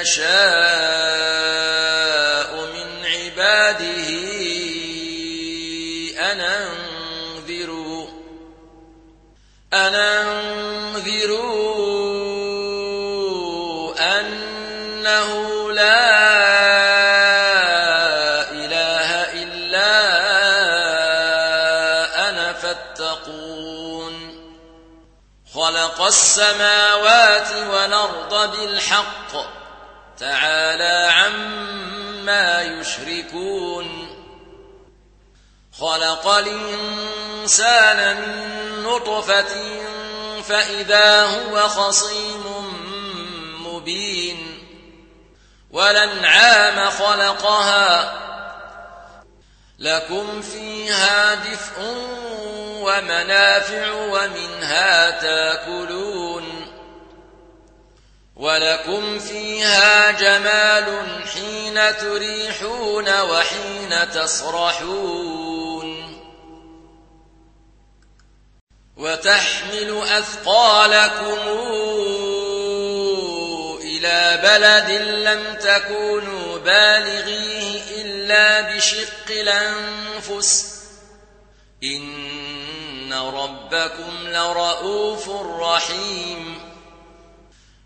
يشاء من عباده أن أنذروا أن أنذروا أنه لا إله إلا أنا فاتقون. خلق السماوات والأرض بالحق. تعالى عما يشركون. خلق الإنسان من نطفة فإذا هو خصيم مبين. ولنعام خلقها. لكم فيها دفء ومنافع ومنها تاكلون. ولكم فيها جمال حين تريحون وحين تصرحون وتحمل أثقالكم إلى بلد لم تكونوا بالغيه إلا بشق الأنفس. إن ربكم لرؤوف رحيم.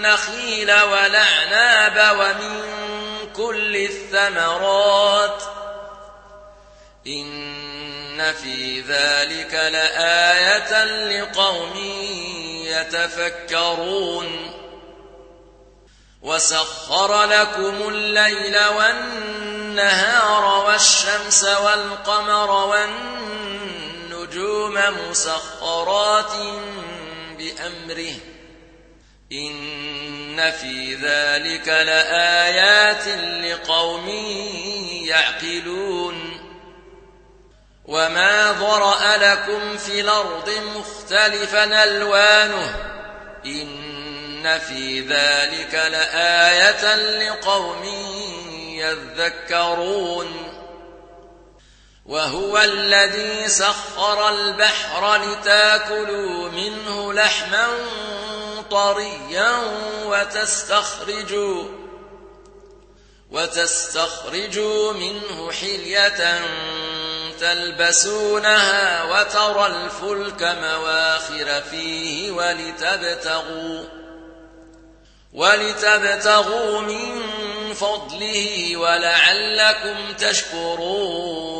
والنخيل والأعناب ومن كل الثمرات. إن في ذلك لآية لقوم يتفكرون. وسخر لكم الليل والنهار والشمس والقمر والنجوم مسخرات بأمره. إن في ذلك لآيات لقوم يعقلون وما ضرأ لكم في الأرض مختلفا ألوانه إن في ذلك لآية لقوم يذكرون وهو الذي سخر البحر لتاكلوا منه لحما طريا وتستخرجوا وتستخرجوا منه حلية تلبسونها وترى الفلك مواخر فيه ولتبتغوا ولتبتغوا من فضله ولعلكم تشكرون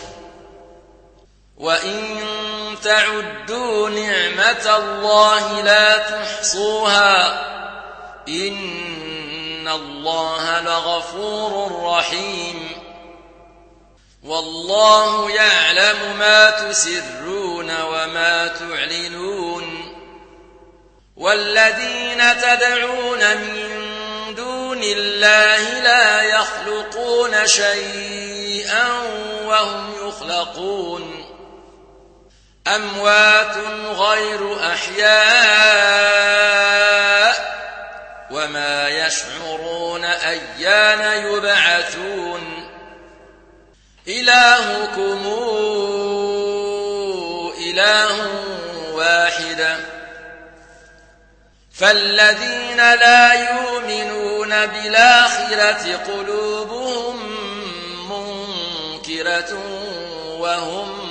وإن تعدوا نعمة الله لا تحصوها إن الله لغفور رحيم والله يعلم ما تسرون وما تعلنون والذين تدعون من دون الله لا يخلقون شيئا وهم يخلقون أموات غير أحياء وما يشعرون أيان يبعثون. إلهكم إله واحد. فالذين لا يؤمنون بالآخرة قلوبهم منكرة وهم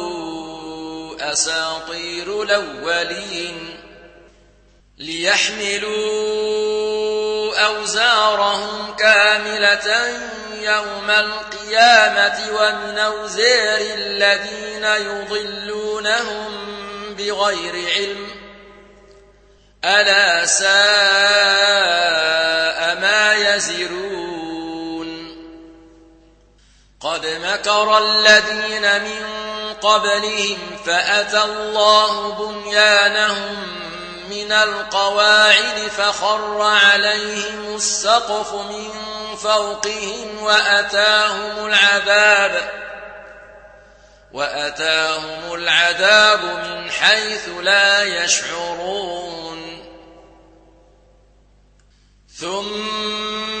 أساطير الأولين ليحملوا أوزارهم كاملة يوم القيامة ومن أوزار الذين يضلونهم بغير علم ألا ساء ما يزرون قد مكر الذين من قبلهم فأتى الله بنيانهم من القواعد فخر عليهم السقف من فوقهم وأتاهم العذاب وأتاهم العذاب من حيث لا يشعرون ثم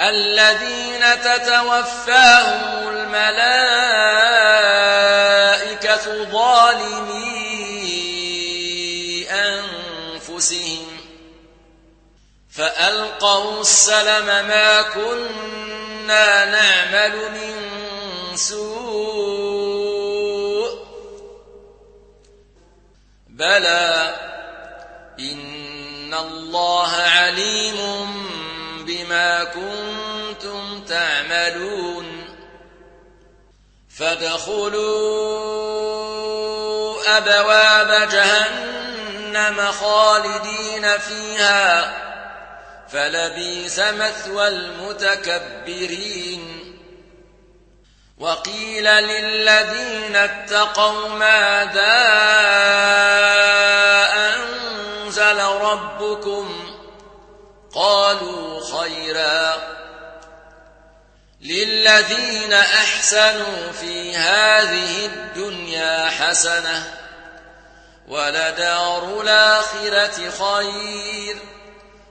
الذين تتوفاهم الملائكة ظالمي أنفسهم فألقوا السلم ما كنا نعمل من سوء بلى فادخلوا أبواب جهنم خالدين فيها فلبيس مثوى المتكبرين وقيل للذين اتقوا ماذا أنزل ربكم قالوا خيرا للذين أحسنوا في هذه الدنيا حسنة ولدار الآخرة خير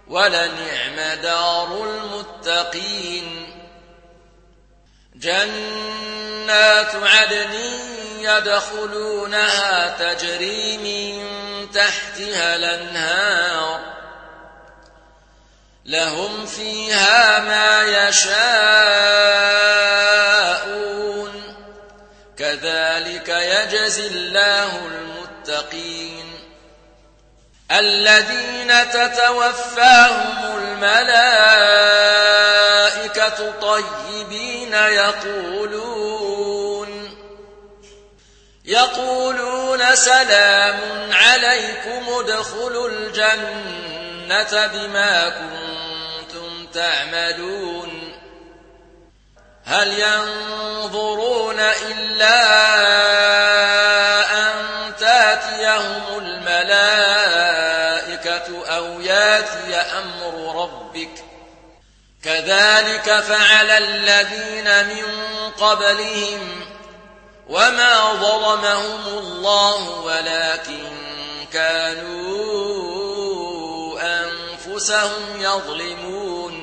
ولنعم دار المتقين جنات عدن يدخلونها تجري من تحتها الأنهار لهم فيها ما يشاءون. كذلك يجزي الله المتقين. الذين تتوفاهم الملائكة طيبين يقولون. يقولون سلام عليكم ادخلوا الجنة بما كنتم تعملون هل ينظرون إلا أن تأتيهم الملائكة أو يأتي أمر ربك؟ كذلك فعل الذين من قبلهم وما ظلمهم الله ولكن كانوا أنفسهم يظلمون.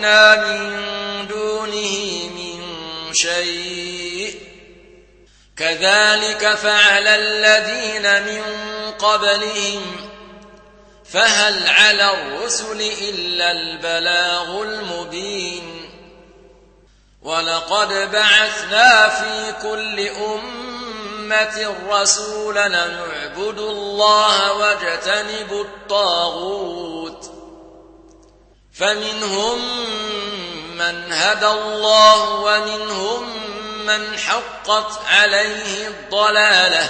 حرمنا من دونه من شيء كذلك فعل الذين من قبلهم فهل على الرسل إلا البلاغ المبين ولقد بعثنا في كل أمة رسولا نعبد الله واجتنب الطاغوت فمنهم من هدى الله ومنهم من حقت عليه الضلاله.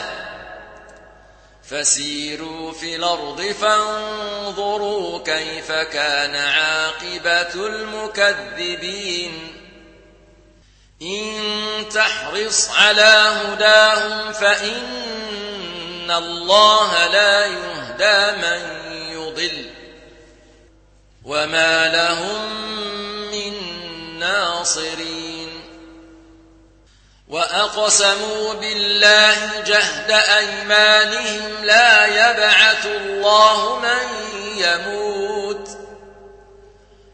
فسيروا في الأرض فانظروا كيف كان عاقبة المكذبين. إن تحرص على هداهم فإن الله لا يهدى من يضل. وما لهم من ناصرين وأقسموا بالله جهد أيمانهم لا يبعث الله من يموت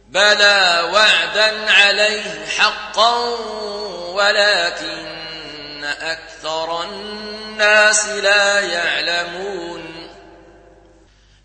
بلى وعدا عليه حقا ولكن أكثر الناس لا يعلمون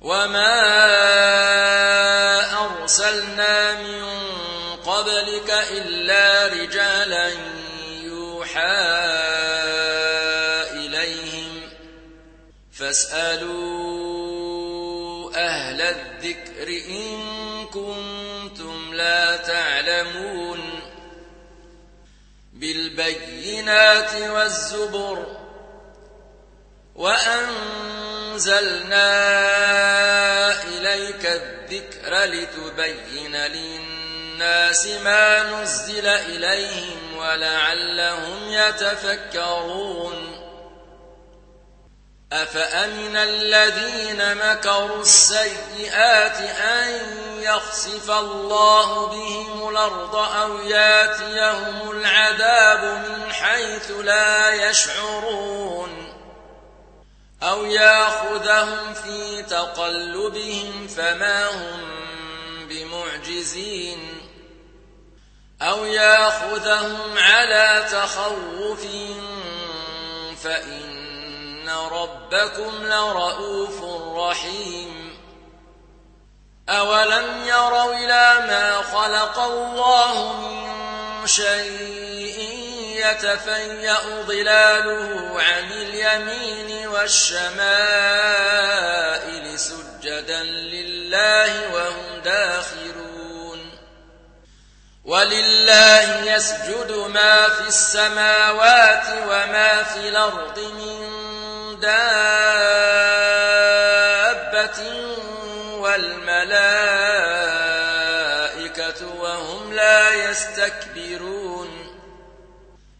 وما أرسلنا من قبلك إلا رجالا يوحى فاسألوا أهل الذكر إن كنتم لا تعلمون بالبينات والزبر وأنزلنا إليك الذكر لتبين للناس ما نزل إليهم ولعلهم يتفكرون. أفأمن الذين مكروا السيئات أن يخسف الله بهم الأرض أو ياتيهم العذاب من حيث لا يشعرون؟ أو ياخذهم في تقلبهم فما هم بمعجزين أو ياخذهم على تخوف فإن ربكم لرؤوف رحيم أولم يروا إلى ما خلق الله من شيء يتفيأ ظلاله عن اليمين والشمائل سجدا لله وهم داخرون ولله يسجد ما في السماوات وما في الأرض من دابة والملائكة وهم لا يستكبرون.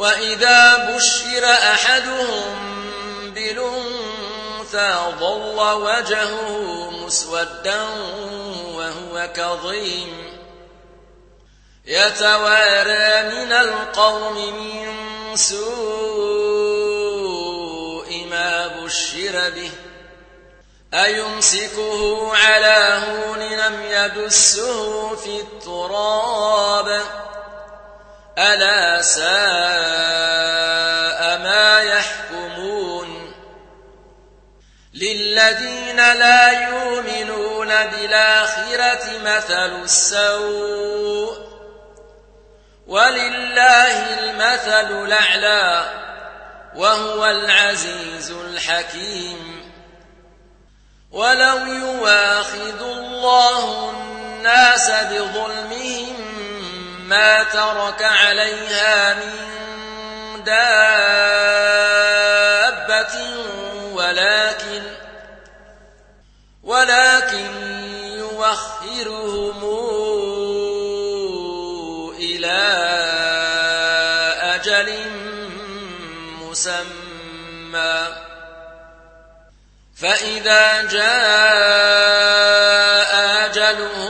وإذا بشر أحدهم بالأنثى ظل وجهه مسودا وهو كظيم. يتوارى من القوم من سوء ما بشر به. أيمسكه على هون لم يدسه في التراب؟ ألا ساء ما يحكمون للذين لا يؤمنون بالآخرة مثل السوء ولله المثل الأعلى وهو العزيز الحكيم ولو يواخذ الله الناس بظلمهم ما ترك عليها من دابة ولكن ولكن يوخرهم إلى أجل مسمى. فإذا جاء أجلهم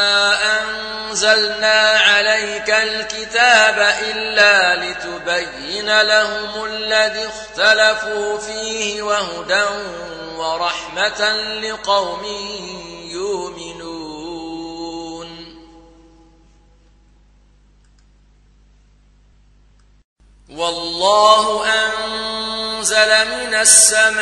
أنزلنا عليك الكتاب إلا لتبين لهم الذي اختلفوا فيه وهدى ورحمة لقوم يؤمنون. والله أنزل من السماء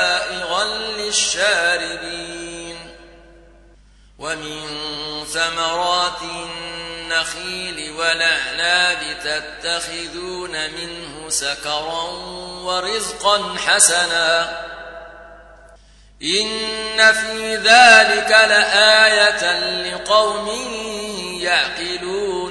للشاربين ومن ثمرات النخيل والأعناب تتخذون منه سكرا ورزقا حسنا. إن في ذلك لآية لقوم يعقلون.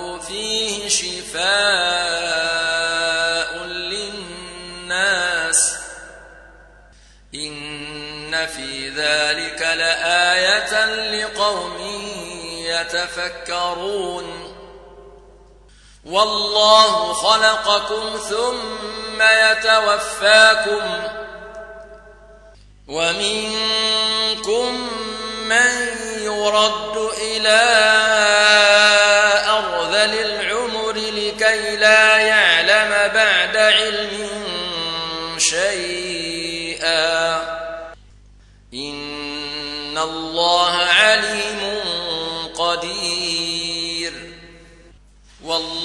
شفاء للناس إن في ذلك لآية لقوم يتفكرون والله خلقكم ثم يتوفاكم ومنكم من يرد إلى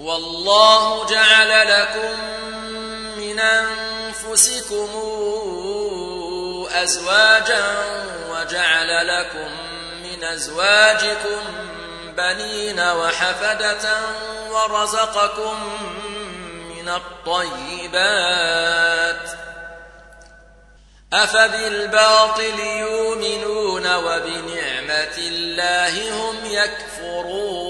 والله جعل لكم من أنفسكم أزواجا وجعل لكم من أزواجكم بنين وحفدة ورزقكم من الطيبات أفبالباطل يؤمنون وبنعمة الله هم يكفرون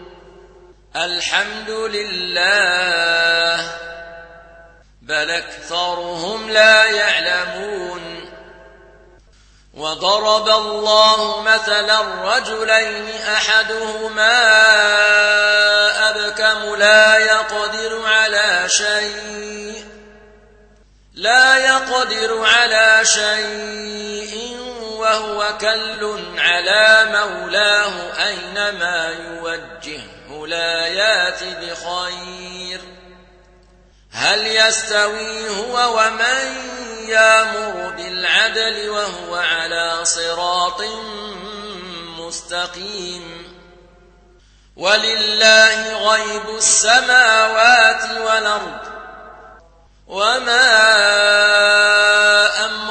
الحمد لله بل أكثرهم لا يعلمون. وضرب الله مثلا رجلين أحدهما أبكم لا يقدر على شيء. لا يقدر على شيء. وهو كل على مولاه أينما يوجهه لا يات بخير. هل يستوي هو ومن يامر بالعدل وهو على صراط مستقيم؟ ولله غيب السماوات والأرض وما أمر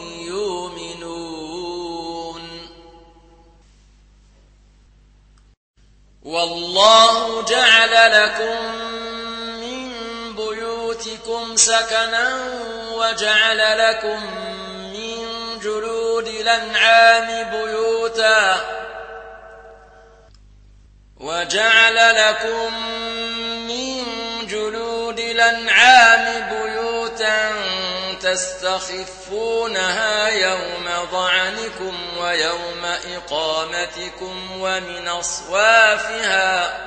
والله جعل لكم من بيوتكم سكنا وجعل لكم من جلود الأنعام بيوتا وجعل لكم من جلود الأنعام بيوتا تستخفونها يوم ظعنكم ويوم إقامتكم ومن أصوافها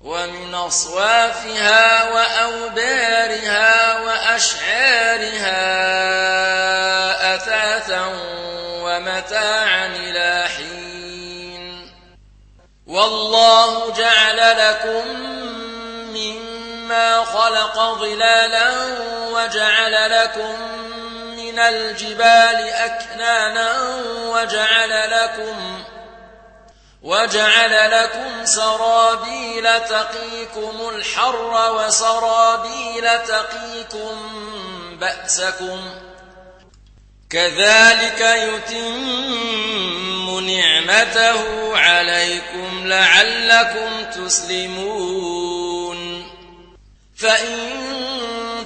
ومن أصوافها وأوبارها وأشعارها أثاثا ومتاعا إلى حين. والله جعل لكم مما خلق ظلالا وجعل لكم من الجبال أكنانا وجعل لكم وجعل لكم سرابيل تقيكم الحر وسرابيل تقيكم بأسكم كذلك يتم نعمته عليكم لعلكم تسلمون فإن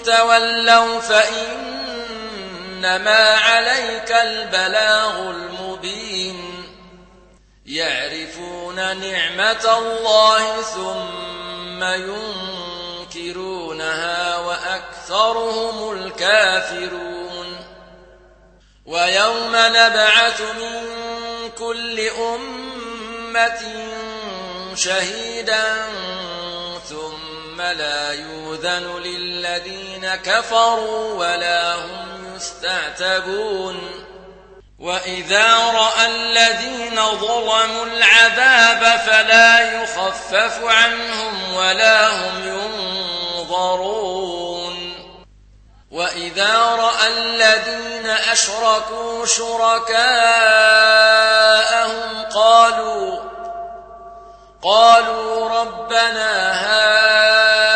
تولوا فإنما عليك البلاغ المبين. يعرفون نعمة الله ثم ينكرونها وأكثرهم الكافرون. ويوم نبعث من كل أمة شهيدا ثم لا يوذن للذين كفروا ولا هم يستعتبون وإذا رأى الذين ظلموا العذاب فلا يخفف عنهم ولا هم ينظرون. وإذا رأى الذين أشركوا شركاءهم قالوا قالوا ربنا هؤلاء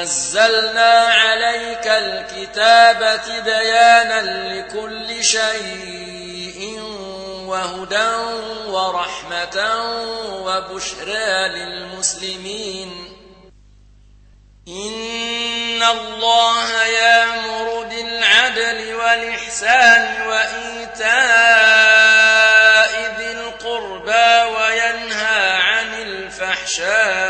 ونزلنا عليك الكتاب بيانا لكل شيء وهدى ورحمة وبشرى للمسلمين. إن الله يأمر بالعدل والإحسان وإيتاء ذي القربى وينهى عن الفحشاء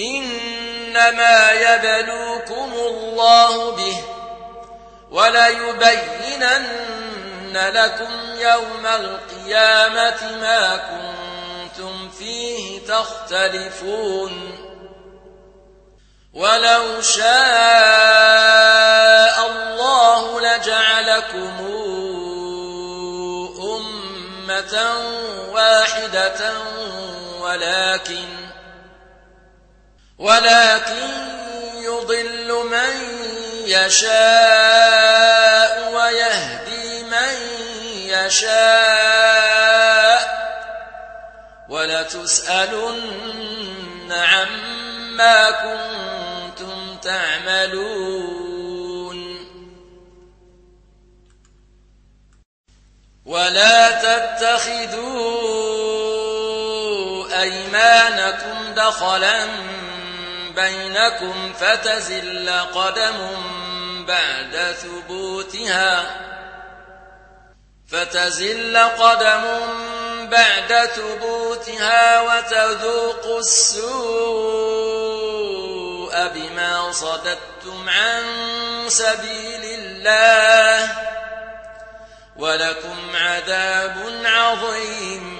إنما يبلوكم الله به وليبينن لكم يوم القيامة ما كنتم فيه تختلفون ولو شاء الله لجعلكم أمة واحدة ولكن ولكن يضل من يشاء ويهدي من يشاء ولتسألن عما كنتم تعملون ولا تتخذوا أيمانكم دخلا بينكم فتزل قدم بعد ثبوتها. فتزل قدم بعد ثبوتها وتذوق السوء بما صددتم عن سبيل الله. ولكم عذاب عظيم.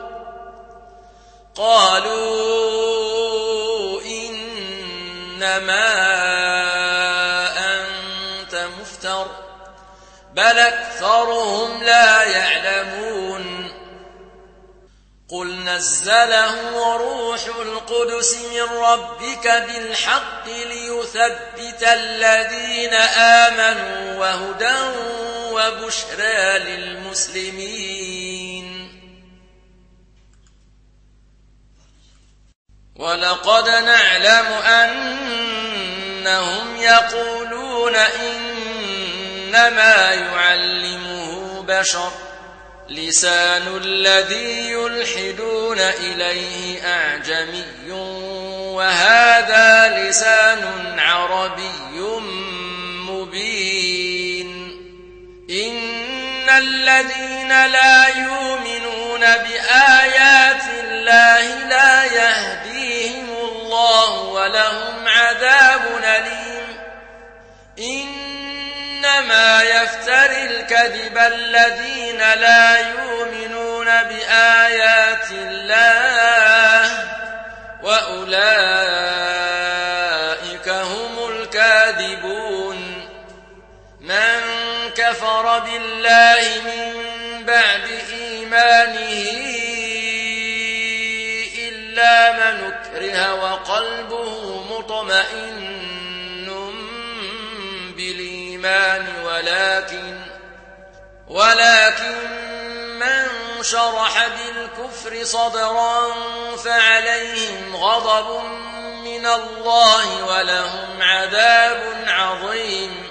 قالوا إنما أنت مفتر بل أكثرهم لا يعلمون. قل نزله روح القدس من ربك بالحق ليثبت الذين آمنوا وهدى وبشرى للمسلمين. ولقد نعلم أن إنهم يقولون إنما يعلمه بشر. لسان الذي يلحدون إليه أعجمي وهذا لسان عربي مبين. إن الذين لا يؤمنون بآيات الله لا يهديهم الله ولهم عذاب أليم. إنما يفتري الكذب الذين لا يؤمنون بآيات الله وأولئك كفر بالله من بعد إيمانه إلا من أكره وقلبه مطمئن بالإيمان ولكن ولكن من شرح بالكفر صدرا فعليهم غضب من الله ولهم عذاب عظيم.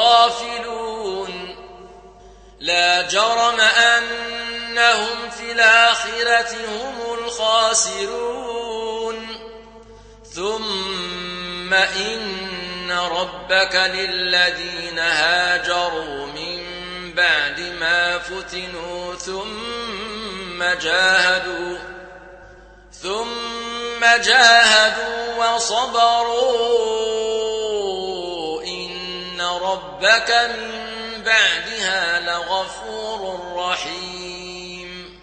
الغافلون لا جرم أنهم في الآخرة هم الخاسرون. ثم إن ربك للذين هاجروا من بعد ما فتنوا ثم جاهدوا ثم جاهدوا وصبروا. ربك من بعدها لغفور رحيم.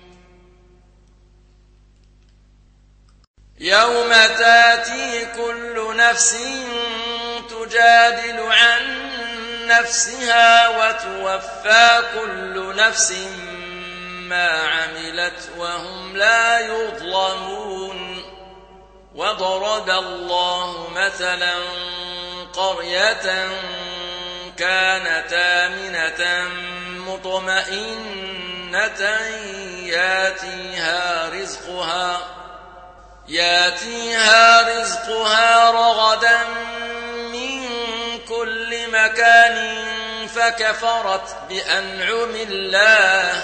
يوم تاتي كل نفس تجادل عن نفسها وتوفى كل نفس ما عملت وهم لا يظلمون. وضرب الله مثلا قرية كانت آمنة مطمئنة ياتيها رزقها ياتيها رزقها رغدا من كل مكان فكفرت بأنعم الله.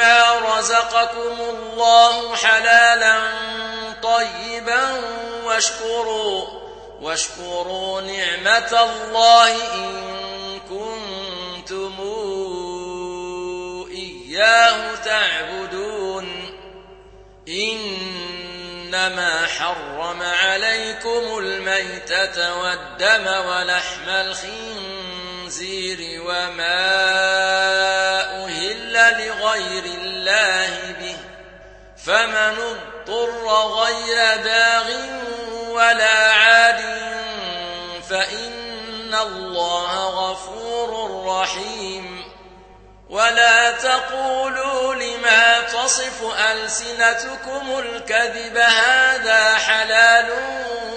مما رزقكم الله حلالا طيبا واشكروا واشكروا نعمة الله إن كنتم إياه تعبدون. إنما حرم عليكم الميتة والدم ولحم الخنزير وما أهل لغير الله به فمن اضطر غير باغ ولا عاد فإن الله غفور رحيم ولا تقولوا لما تصف ألسنتكم الكذب هذا حلال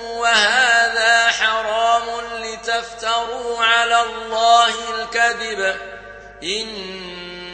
وهذا حرام لتفتروا على الله الكذب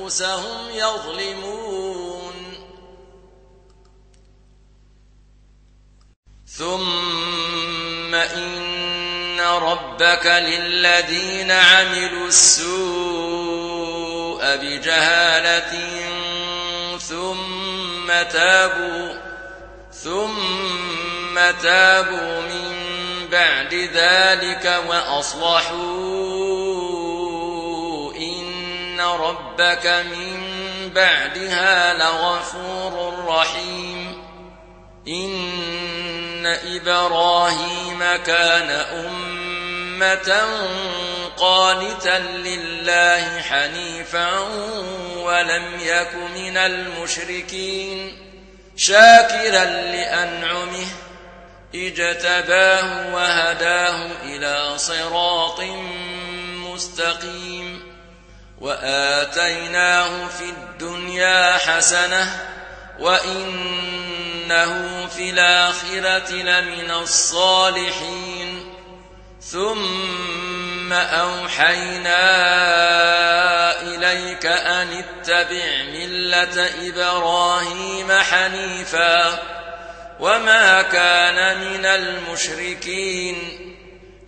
أنفسهم يظلمون. ثم إن ربك للذين عملوا السوء بجهالة ثم تابوا ثم تابوا من بعد ذلك وأصلحوا ربك من بعدها لغفور رحيم. إن إبراهيم كان أمة قانتا لله حنيفا ولم يك من المشركين شاكرا لأنعمه اجتباه وهداه إلى صراط مستقيم. وآتيناه في الدنيا حسنة وإنه في الآخرة لمن الصالحين. ثم أوحينا إليك أن اتبع ملة إبراهيم حنيفاً وما كان من المشركين.